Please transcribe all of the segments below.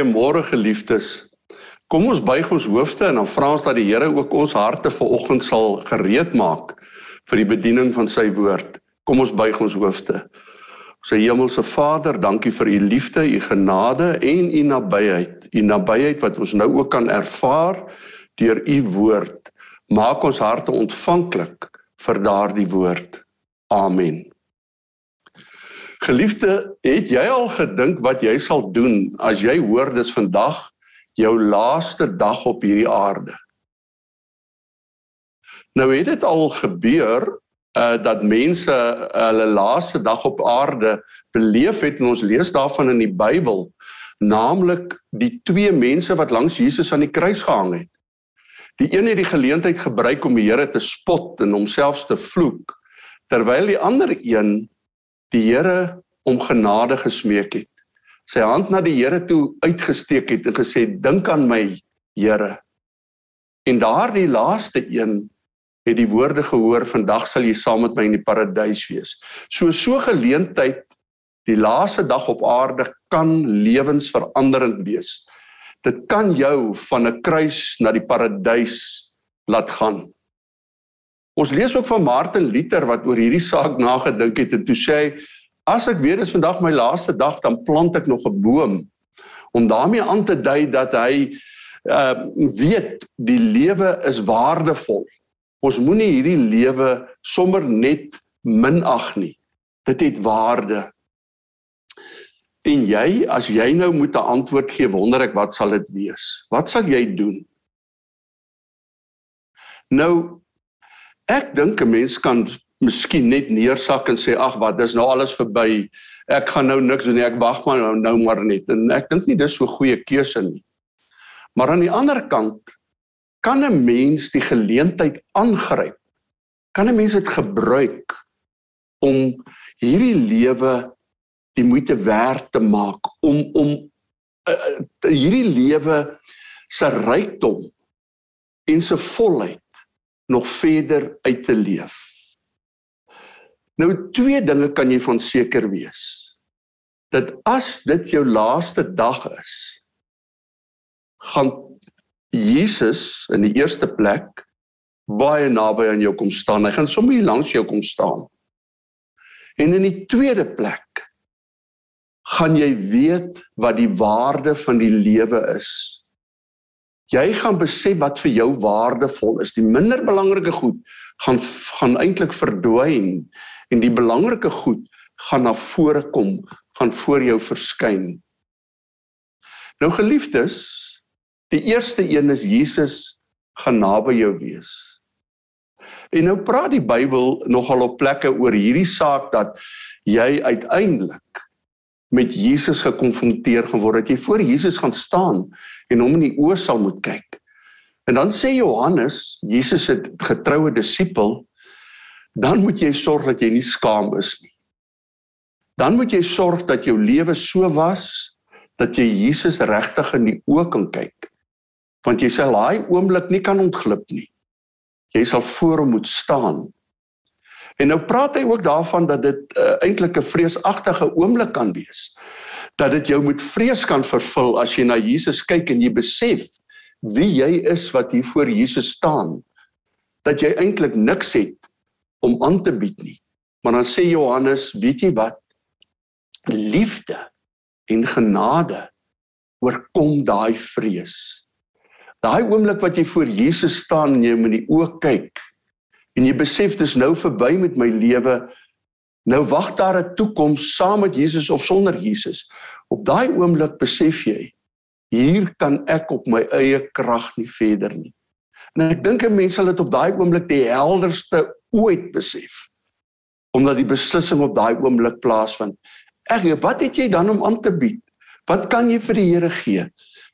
Goeiemôre geliefdes. Kom ons buig ons hoofde en dan vra ons dat die Here ook ons harte vanoggend sal gereed maak vir die bediening van sy woord. Kom ons buig ons hoofde. Sy hemelse Vader, dankie vir u liefde, u genade en u nabyheid. U nabyheid wat ons nou ook kan ervaar deur u woord. Maak ons harte ontvanklik vir daardie woord. Amen. Geliefde, het jy al gedink wat jy sal doen as jy hoor dis vandag jou laaste dag op hierdie aarde? Nou het dit al gebeur uh dat mense uh, hulle laaste dag op aarde beleef het en ons lees daarvan in die Bybel, naamlik die twee mense wat langs Jesus aan die kruis gehang het. Die een het die geleentheid gebruik om die Here te spot en homself te vloek, terwyl die ander een die Here om genade gesmeek het. Sy hand na die Here toe uitgesteek het en gesê: "Dink aan my, Here." En daardie laaste een het die woorde gehoor: "Vandag sal jy saam met my in die paradys wees." So so geleentheid die laaste dag op aarde kan lewensveranderend wees. Dit kan jou van 'n kruis na die paradys laat gaan. Ons lees ook van Martin Luther wat oor hierdie saak nagedink het en toe sê hy as ek weet dit is vandag my laaste dag dan plant ek nog 'n boom om daarmee aan te dui dat hy uh weet die lewe is waardevol. Ons moenie hierdie lewe sommer net minag nie. Dit het waarde. En jy, as jy nou moet 'n antwoord gee, wonder ek wat sal dit wees? Wat sal jy doen? Nou Ek dink 'n mens kan miskien net neersak en sê ag wat dis nou alles verby. Ek gaan nou niks doen nie. Ek wag maar nou, nou maar net. En ek dink nie dis so goeie keuse nie. Maar aan die ander kant kan 'n mens die geleentheid aangryp. Kan 'n mens dit gebruik om hierdie lewe die moeite werd te maak om om uh, hierdie lewe se rykdom en se volheid nog verder uit te leef. Nou twee dinge kan jy van seker wees. Dat as dit jou laaste dag is, gaan Jesus in die eerste plek baie naby aan jou kom staan. Hy gaan sommer hier langs jou kom staan. En in die tweede plek gaan jy weet wat die waarde van die lewe is jy gaan besef wat vir jou waardevol is. Die minder belangrike goed gaan gaan eintlik verdwyn en die belangrike goed gaan na vore kom, gaan voor jou verskyn. Nou geliefdes, die eerste een is Jesus gaan naby jou wees. En nou praat die Bybel nogal op plekke oor hierdie saak dat jy uiteindelik met Jesus gekonfronteer gaan word, dat jy voor Jesus gaan staan en hom in die oë sal moet kyk. En dan sê Johannes, Jesus se getroue disipel, dan moet jy sorg dat jy nie skaam is nie. Dan moet jy sorg dat jou lewe so was dat jy Jesus regtig in die oë kan kyk. Want jy sal daai oomblik nie kan ontglip nie. Jy sal voor hom moet staan En nou praat hy ook daarvan dat dit uh, eintlik 'n vreesagtige oomblik kan wees. Dat dit jou met vrees kan vervul as jy na Jesus kyk en jy besef wie jy is wat hier voor Jesus staan. Dat jy eintlik niks het om aan te bied nie. Maar dan sê Johannes, weet jy wat? Liefde en genade oorkom daai vrees. Daai oomblik wat jy voor Jesus staan en jy met die oë kyk en jy besef dis nou verby met my lewe. Nou wag daar 'n toekoms saam met Jesus of sonder Jesus. Op daai oomblik besef jy hier kan ek op my eie krag nie verder nie. En ek dink 'n mens sal dit op daai oomblik die helderste ooit besef. Omdat die beslissing op daai oomblik plaasvind. Ek wat het jy dan om aan te bied? Wat kan jy vir die Here gee?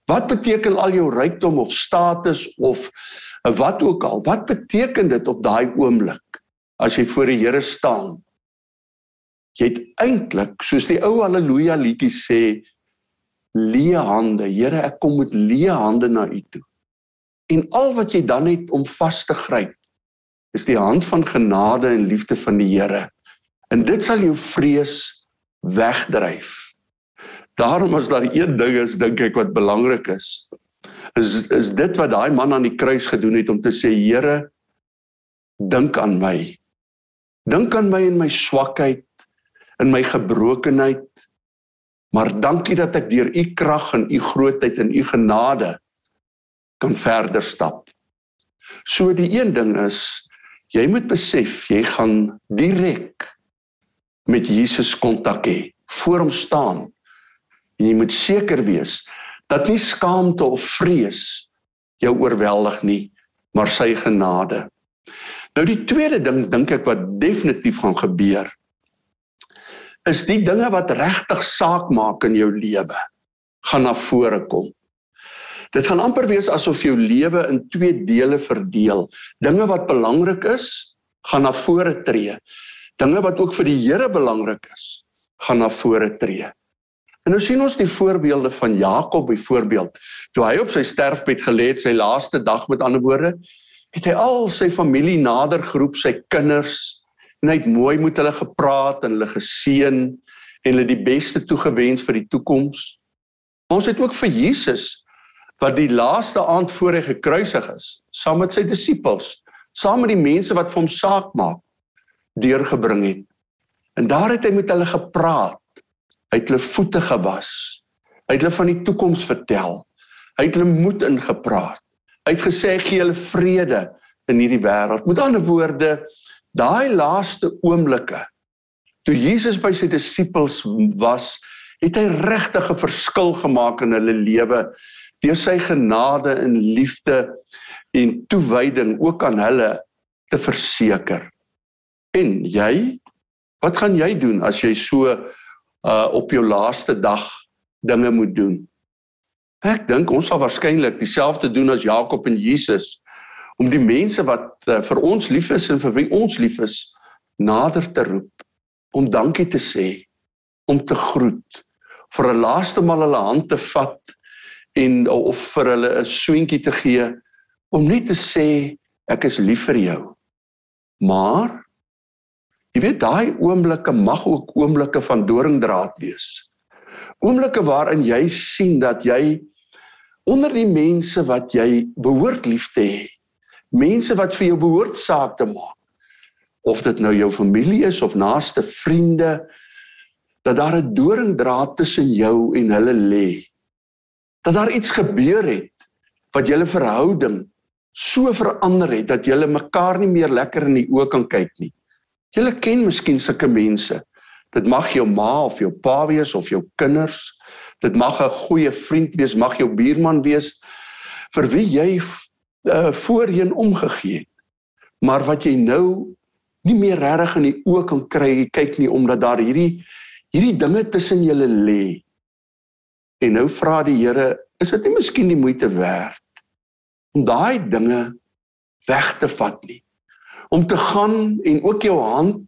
Wat beteken al jou rykdom of status of wat ook al, wat beteken dit op daai oomblik as jy voor die Here staan? Jy het eintlik, soos die ou haleluja liedjie sê, leë hande. Here, ek kom met leë hande na U toe. En al wat jy dan het om vas te gryp, is die hand van genade en liefde van die Here. En dit sal jou vrees wegdryf. Daarom as daar een ding is dink ek wat belangrik is, is is dit wat daai man aan die kruis gedoen het om te sê Here dink aan my. Dink aan my in my swakheid, in my gebrokenheid. Maar dankie dat ek deur u krag en u grootheid en u genade kan verder stap. So die een ding is jy moet besef jy gaan direk met Jesus kontak hê, voor hom staan. En jy moet seker wees dat nie skaamte of vrees jou oorweldig nie, maar sy genade. Nou die tweede ding dink ek wat definitief gaan gebeur is die dinge wat regtig saak maak in jou lewe gaan na vore kom. Dit gaan amper wees asof jou lewe in twee dele verdeel. Dinge wat belangrik is, gaan na vore tree. Dinge wat ook vir die Here belangrik is, gaan na vore tree. En nou sien ons die voorbeelde van Jakob byvoorbeeld. Toe hy op sy sterfbed gelê het, sy laaste dag met ander woorde, het hy al sy familie nader geroep, sy kinders, en hy het mooi met hulle gepraat en hulle geseën en hulle die beste toegewens vir die toekoms. Ons het ook vir Jesus wat die laaste aand voor hy gekruisig is, saam met sy disippels, saam met die mense wat vir hom saak maak, deurgebring het. En daar het hy met hulle gepraat Hy het hulle voete gewas. Hy het hulle van die toekoms vertel. Hy het hulle moed ingepraat. Hy het gesê gee hulle vrede in hierdie wêreld. Met ander woorde, daai laaste oomblikke toe Jesus by sy disippels was, het hy regtig 'n verskil gemaak in hulle lewe deur sy genade en liefde en toewyding ook aan hulle te verseker. En jy, wat gaan jy doen as jy so uh op jou laaste dag dinge moet doen. Ek dink ons sal waarskynlik dieselfde doen as Jakob en Jesus om die mense wat uh, vir ons lief is en vir wie ons lief is nader te roep, om dankie te sê, om te groet, vir 'n laaste maal hulle hand te vat en of vir hulle 'n swentjie te gee om net te sê ek is lief vir jou. Maar Jy weet daai oomblikke mag ook oomblikke van doringdraad wees. Oomblikke waarin jy sien dat jy onder die mense wat jy behoort lief te hê, mense wat vir jou behoort saak te maak, of dit nou jou familie is of naaste vriende, dat daar 'n doringdraad tussen jou en hulle lê. Dat daar iets gebeur het wat julle verhouding so verander het dat julle mekaar nie meer lekker in die oë kan kyk nie. Julle ken miskien sulke mense. Dit mag jou ma of jou pa wees of jou kinders. Dit mag 'n goeie vriend wees, mag jou buurman wees vir wie jy uh, voorheen omgegee het. Maar wat jy nou nie meer regtig in die oë kan kry kyk nie omdat daar hierdie hierdie dinge tussen julle lê. En nou vra die Here, is dit nie miskien die moeite werd om daai dinge weg te vat nie? Om te gaan en ook jou hand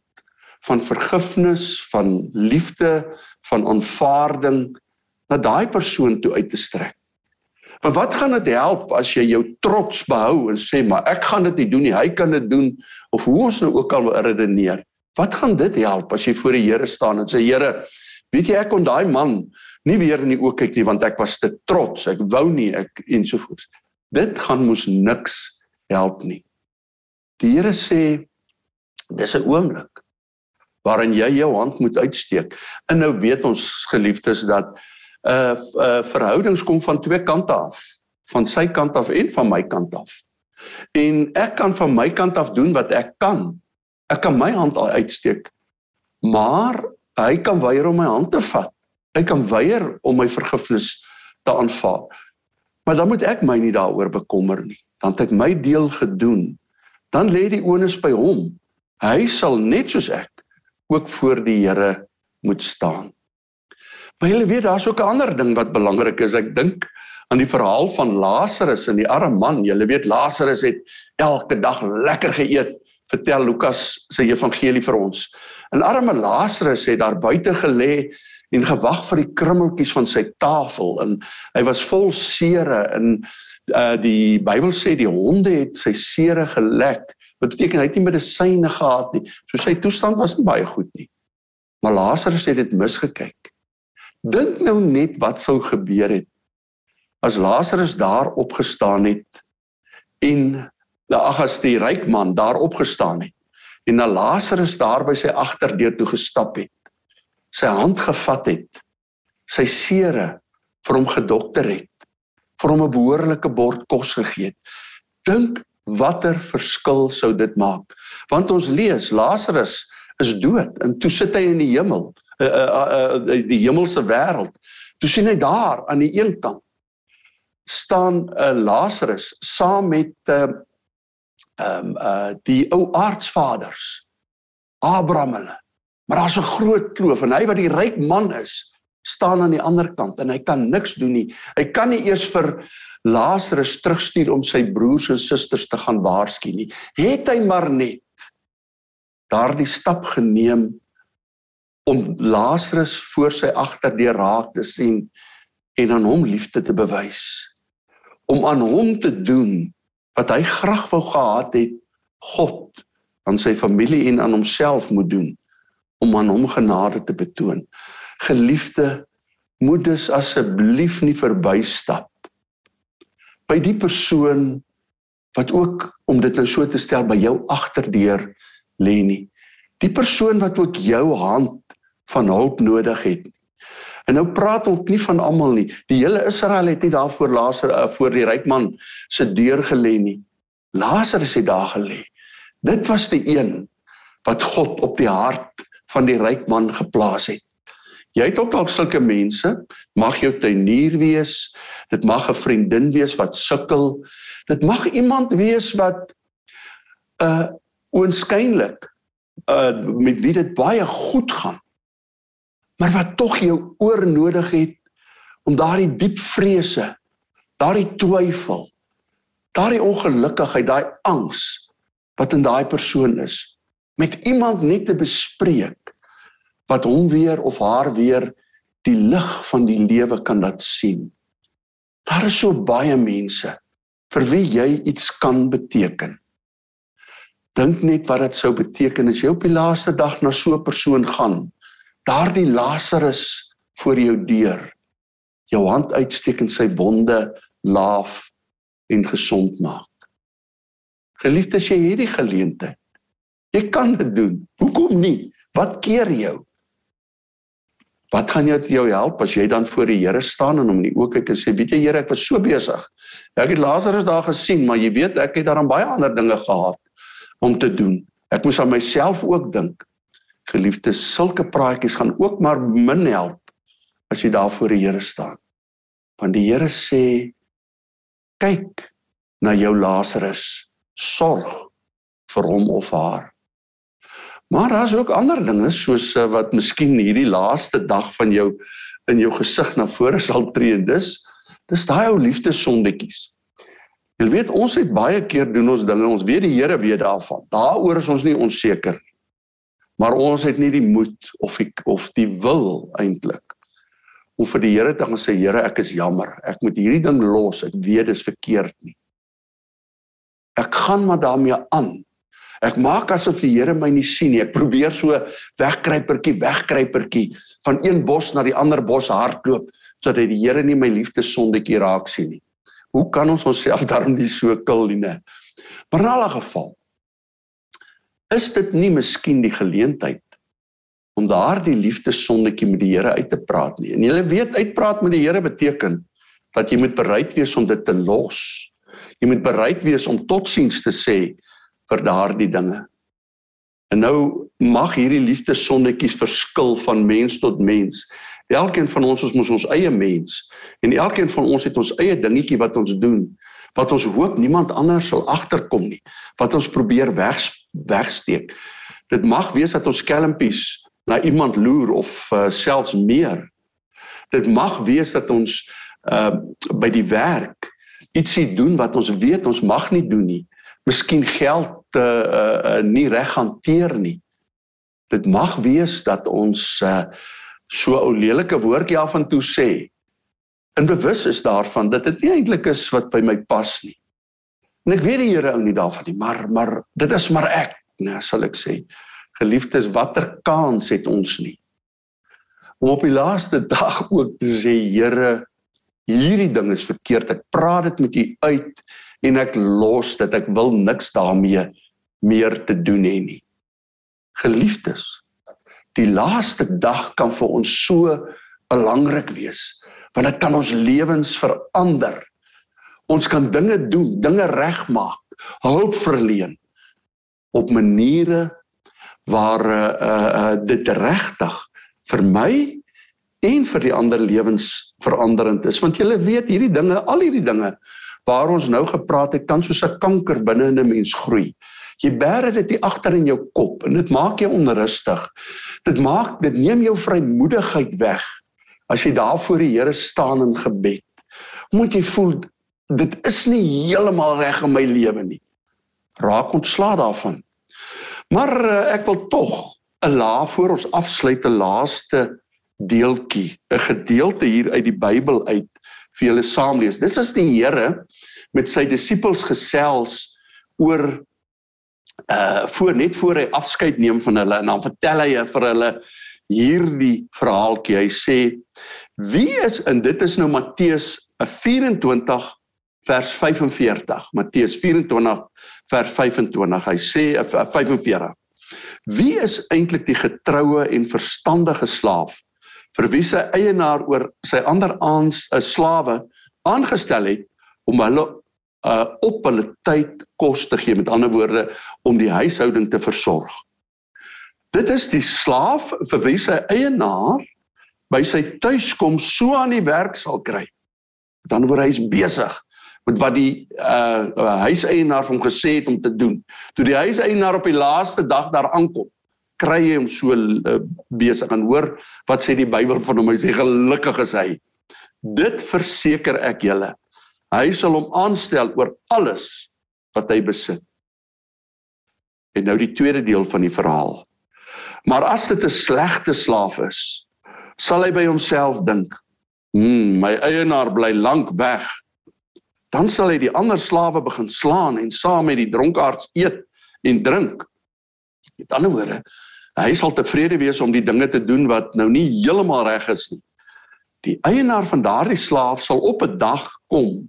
van vergifnis, van liefde, van aanvaarding na daai persoon toe uit te strek. Want wat gaan dit help as jy jou trots behou en sê maar ek gaan dit nie doen nie, hy kan dit doen of hoe ons nou ook al redeneer. Wat gaan dit help as jy voor die Here staan en sê Here, weet jy ek kon daai man nie weer in die oë kyk nie want ek was te trots, ek wou nie ek ensovoorts. Dit gaan mos niks help nie. Die Here sê dis 'n oomblik waarin jy jou hand moet uitsteek. En nou weet ons geliefdes dat 'n uh, uh, verhoudings kom van twee kante af, van sy kant af en van my kant af. En ek kan van my kant af doen wat ek kan. Ek kan my hand uitsteek. Maar hy kan weier om my hand te vat. Hy kan weier om my vergifnis te aanvaar. Maar dan moet ek my nie daaroor bekommer nie. Dan het ek my deel gedoen dan lê die onus by hom. Hy sal net soos ek ook voor die Here moet staan. Maar jy weet daar's ook 'n ander ding wat belangrik is. Ek dink aan die verhaal van Lazarus en die arme man. Jy weet Lazarus het elke dag lekker geëet, vertel Lukas se evangelie vir ons. En arme Lazarus het daar buite gelê en gewag vir die krummeltjies van sy tafel en hy was vol sere en uh die Bybel sê die honde het sy sere gelek. Wat beteken hy het nie medisyne gehad nie. So sy toestand was nie baie goed nie. Maar Lazarus het dit misgekyk. Dink nou net wat sou gebeur het as Lazarus daar opgestaan het en nou ag as die ryk man daar opgestaan het en na Lazarus daar by sy agterdeur toe gestap het. Sy hand gevat het. Sy sere vir hom gedokter het. Vir hom 'n behoorlike bord kos gegee het. Dink watter verskil sou dit maak? Want ons lees Lazarus is dood en toe sit hy in die hemel, uh, uh, uh, die hemelse wêreld. Toe sien hy daar aan die een kant staan 'n uh, Lazarus saam met uh, ehm um, uh die ou aardsvaders Abraham hulle. Maar daar's 'n groot kloof en hy wat die ryk man is, staan aan die ander kant en hy kan niks doen nie. Hy kan nie eers vir Lazarus terugstuur om sy broers en susters te gaan waarsku nie. Het hy maar net daardie stap geneem om Lazarus voor sy agterdeur raak te sien en aan hom liefde te bewys om aan hom te doen wat hy graag wou gehad het God aan sy familie en aan homself moet doen om aan hom genade te betoon. Geliefde, moet dus asseblief nie verbystap by die persoon wat ook om dit nou so te stel by jou agterdeur lê nie. Die persoon wat ook jou hand van hulp nodig het. En nou praat ons nie van almal nie. Die hele Israel het nie daarvoor Lazarus uh, voor die ryk man se deur gelê nie. Lazarus het daar gelê. Dit was die een wat God op die hart van die ryk man geplaas het. Jy het ook dalk sulke mense, mag jou tuinier wees, dit mag 'n vriendin wees wat sukkel, dit mag iemand wees wat uh oënskynlik uh met wie dit baie goed gaan maar wat tog jou oor nodig het om daardie diep vrese, daardie twyfel, daardie ongelukkigheid, daai angs wat in daai persoon is, met iemand net te bespreek wat hom weer of haar weer die lig van die lewe kan laat sien. Daar is so baie mense vir wie jy iets kan beteken. Dink net wat dit sou beteken as jy op die laaste dag na so 'n persoon gaan daardie Lazarus voor jou deur jou hand uitsteek en sy wonde laaf en gesond maak. Geliefdes, jy het die geleentheid. Jy kan dit doen. Hoekom nie? Wat keer jou? Wat gaan jou jou help as jy dan voor die Here staan en hom in die oë kyk en sê, "Weet jy Here, ek was so besig. Ek het Lazarus daar gesien, maar jy weet ek het daaraan baie ander dinge gehad om te doen. Ek moes aan myself ook dink geliefdes, sulke praatjies gaan ook maar min help as jy daar voor die Here staan. Want die Here sê kyk na jou Lazarus, sorg vir hom of haar. Maar daar's ook ander dinge soos eh, wat miskien hierdie laaste dag van jou in jou gesig na vore sal tree. En dis dis daai ou liefdesondetjies. Jy weet ons het baie keer doen ons dinge, ons weet die Here weet daarvan. Daaroor is ons nie onseker nie. Maar ons het nie die moed of die of die wil eintlik om vir die Here te gaan sê Here ek is jammer. Ek moet hierdie ding los. Ek weet dit is verkeerd nie. Ek gaan maar daarmee aan ek maak asof die Here my nie sien nie ek probeer so wegkruipertjie wegkruipertjie van een bos na die ander bos hardloop sodat die Here nie my liefde sondetjie raak sien nie hoe kan ons onsself daarom nie so kil nie maar in alle geval is dit nie miskien die geleentheid om daardie liefdesonnetjie met die Here uit te praat nie. En jy weet uitpraat met die Here beteken dat jy moet bereid wees om dit te los. Jy moet bereid wees om totsiens te sê vir daardie dinge. En nou mag hierdie liefdesonnetjies verskil van mens tot mens. Elkeen van ons ons mos ons eie mens en elkeen van ons het ons eie dingetjie wat ons doen wat ons hoop niemand anders sal agterkom nie wat ons probeer weg wegsteek dit mag wees dat ons skelmpies na iemand loer of uh, selfs meer dit mag wees dat ons uh, by die werk ietsie doen wat ons weet ons mag nie doen nie miskien geld uh, uh, nie reg hanteer nie dit mag wees dat ons uh, so ou lelike woordjie af en toe sê in bewus is daarvan dat dit nie eintlik is wat by my pas nie. En ek weet die Here ou nie daarvan nie, maar maar dit is maar ek, nee, sal ek sê. Geliefdes, watter kans het ons nie om op die laaste dag ook te sê Here, hierdie ding is verkeerd. Ek praat dit met U uit en ek los dit. Ek wil niks daarmee meer te doen hê nie. Geliefdes, die laaste dag kan vir ons so belangrik wees want dit kan ons lewens verander. Ons kan dinge doen, dinge regmaak, hulp verleen op maniere waar uh uh dit regtig vir my en vir die ander lewens veranderend is want jy weet hierdie dinge al hierdie dinge waar ons nou gepraat het kan soos 'n kanker binne in 'n mens groei jy bære dit hier agter in jou kop en dit maak jou onrustig. Dit maak dit neem jou vrymoedigheid weg as jy daar voor die Here staan in gebed. Moet jy voel dit is nie heeltemal reg in my lewe nie. Raak ontslaa daarvan. Maar uh, ek wil tog 'n la voor ons afsluit 'n laaste deeltjie, 'n gedeelte hier uit die Bybel uit vir julle saam lees. Dit is die Here met sy disippels gesels oor uh voor net voor hy afskeid neem van hulle en dan vertel hy vir hulle hierdie verhaaltjie. Hy sê: "Wie is en dit is nou Matteus 24 vers 45. Matteus 24 vers 25. Hy sê 45 Wie is eintlik die getroue en verstandige slaaf vir wie sy eienaar oor sy ander aans 'n slawe aangestel het om hulle uh, op hulle tyd kos te gee, met ander woorde om die huishouding te versorg. Dit is die slaaf vir wie sy eienaar by sy tuiskom so aan die werk sal kry. Dan word hy besig met wat die uh, uh huiseienaar hom gesê het om te doen. Toe die huiseienaar op die laaste dag daar aankom, kry hy hom so uh, besig en hoor wat sê die Bybel van hom. Hy sê gelukkig is hy. Dit verseker ek julle. Hy sal hom aanstel oor alles wat hy besit. En nou die tweede deel van die verhaal. Maar as dit 'n slegte slaaf is, sal hy by homself dink: "Hm, my eienaar bly lank weg dan sal hy die ander slawe begin slaan en saam met die dronkaards eet en drink. Met ander woorde, hy sal tevrede wees om die dinge te doen wat nou nie heeltemal reg is nie. Die eienaar van daardie slaaf sal op 'n dag kom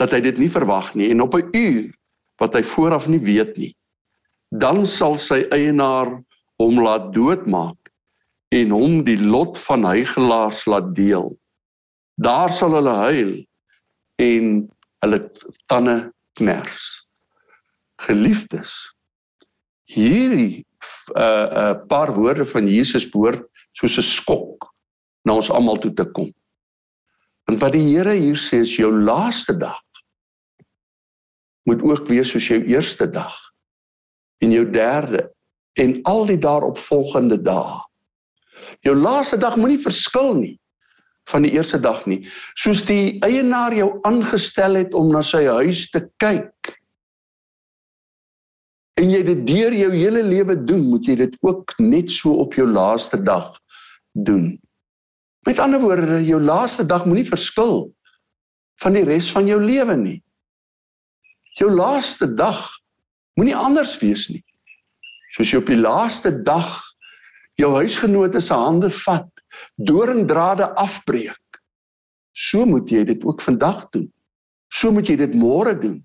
dat hy dit nie verwag nie en op 'n uur wat hy vooraf nie weet nie. Dan sal sy eienaar hom laat doodmaak en hom die lot van hygelaars laat deel. Daar sal hulle huil en hulle tande kners. Geliefdes, hierdie 'n uh, uh, paar woorde van Jesus behoort soos 'n skok na ons almal toe te kom. Want wat die Here hier sê is jou laaste dag moet ook wees soos jou eerste dag en jou derde en al die daaropvolgende dae. Jou laaste dag moenie verskil nie van die eerste dag nie. Soos die eienaar jou aangestel het om na sy huis te kyk. En jy dit deur jou hele lewe doen, moet jy dit ook net so op jou laaste dag doen. Met ander woorde, jou laaste dag moenie verskil van die res van jou lewe nie. Jou laaste dag moenie anders wees nie. Soos jy op die laaste dag jou huisgenote se hande vat doringdrade afbreek. So moet jy dit ook vandag doen. So moet jy dit môre doen.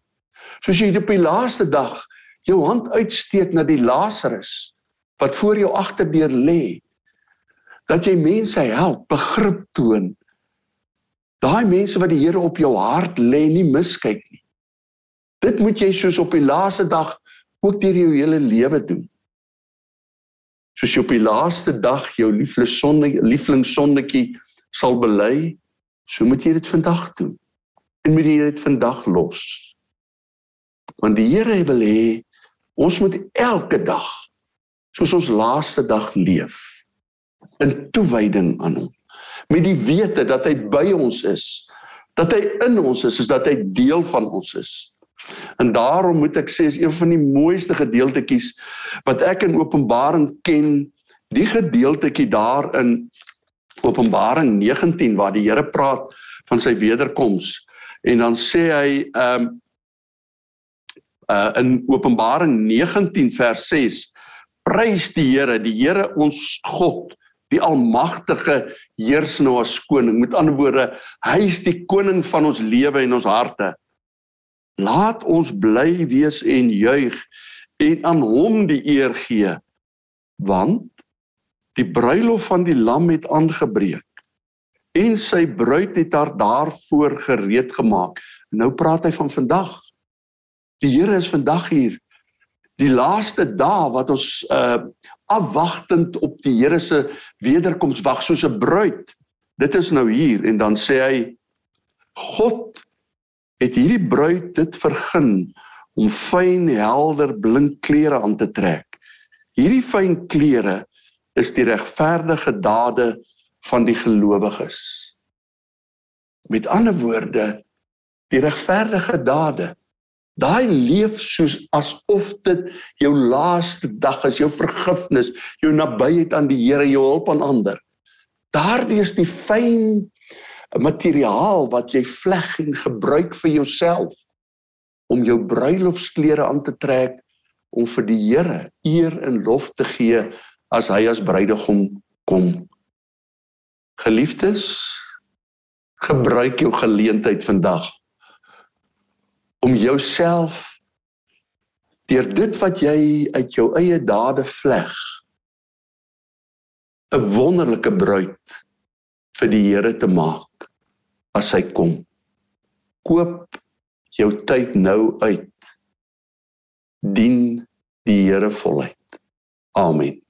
Soos jy op die laaste dag jou hand uitsteek na die Lazarus wat voor jou agterdeur lê. Dat jy mense help, begrip toon. Daai mense wat die Here op jou hart lê, nie miskyk nie. Dit moet jy soos op die laaste dag ook deur jou hele lewe doen soos jy op die laaste dag jou lieflingssonnetjie sal bely, so moet jy dit vandag doen. En moet jy dit vandag los. Want die Here wil hê ons moet elke dag soos ons laaste dag leef in toewyding aan hom. Met die wete dat hy by ons is, dat hy in ons is, is dat hy deel van ons is. En daarom moet ek sê is een van die mooiste gedeeltetjies wat ek in Openbaring ken, die gedeeltetjie daar in Openbaring 19 waar die Here praat van sy wederkoms en dan sê hy ehm um, uh in Openbaring 19 vers 6 prys die Here die Here ons God die almagtige heers nou as koning. Met ander woorde, hy is die koning van ons lewe en ons harte. Laat ons bly wees en juig en aan hom die eer gee want die bruilof van die lam het aangebreek en sy bruid het haar daarvoor gereed gemaak. Nou praat hy van vandag. Die Here is vandag hier. Die laaste dae wat ons uh afwagtend op die Here se wederkoms wag soos 'n bruid. Dit is nou hier en dan sê hy God het hierdie bruid dit vergun om fyn helder blink klere aan te trek. Hierdie fyn klere is die regverdige dade van die gelowiges. Met ander woorde, die regverdige dade. Daai leef soos asof dit jou laaste dag is, jou vergifnis, jou nabyheid aan die Here, jou hulp aan ander. Daardie is die fyn materiaal wat jy vleg en gebruik vir jouself om jou bruilofsklere aan te trek om vir die Here eer en lof te gee as hy as bruidegom kom. Geliefdes, gebruik jou geleentheid vandag om jouself deur dit wat jy uit jou eie dade vleg 'n wonderlike bruid vir die Here te maak as hy kom. Koop jou tyd nou uit dien die Here voluit. Amen.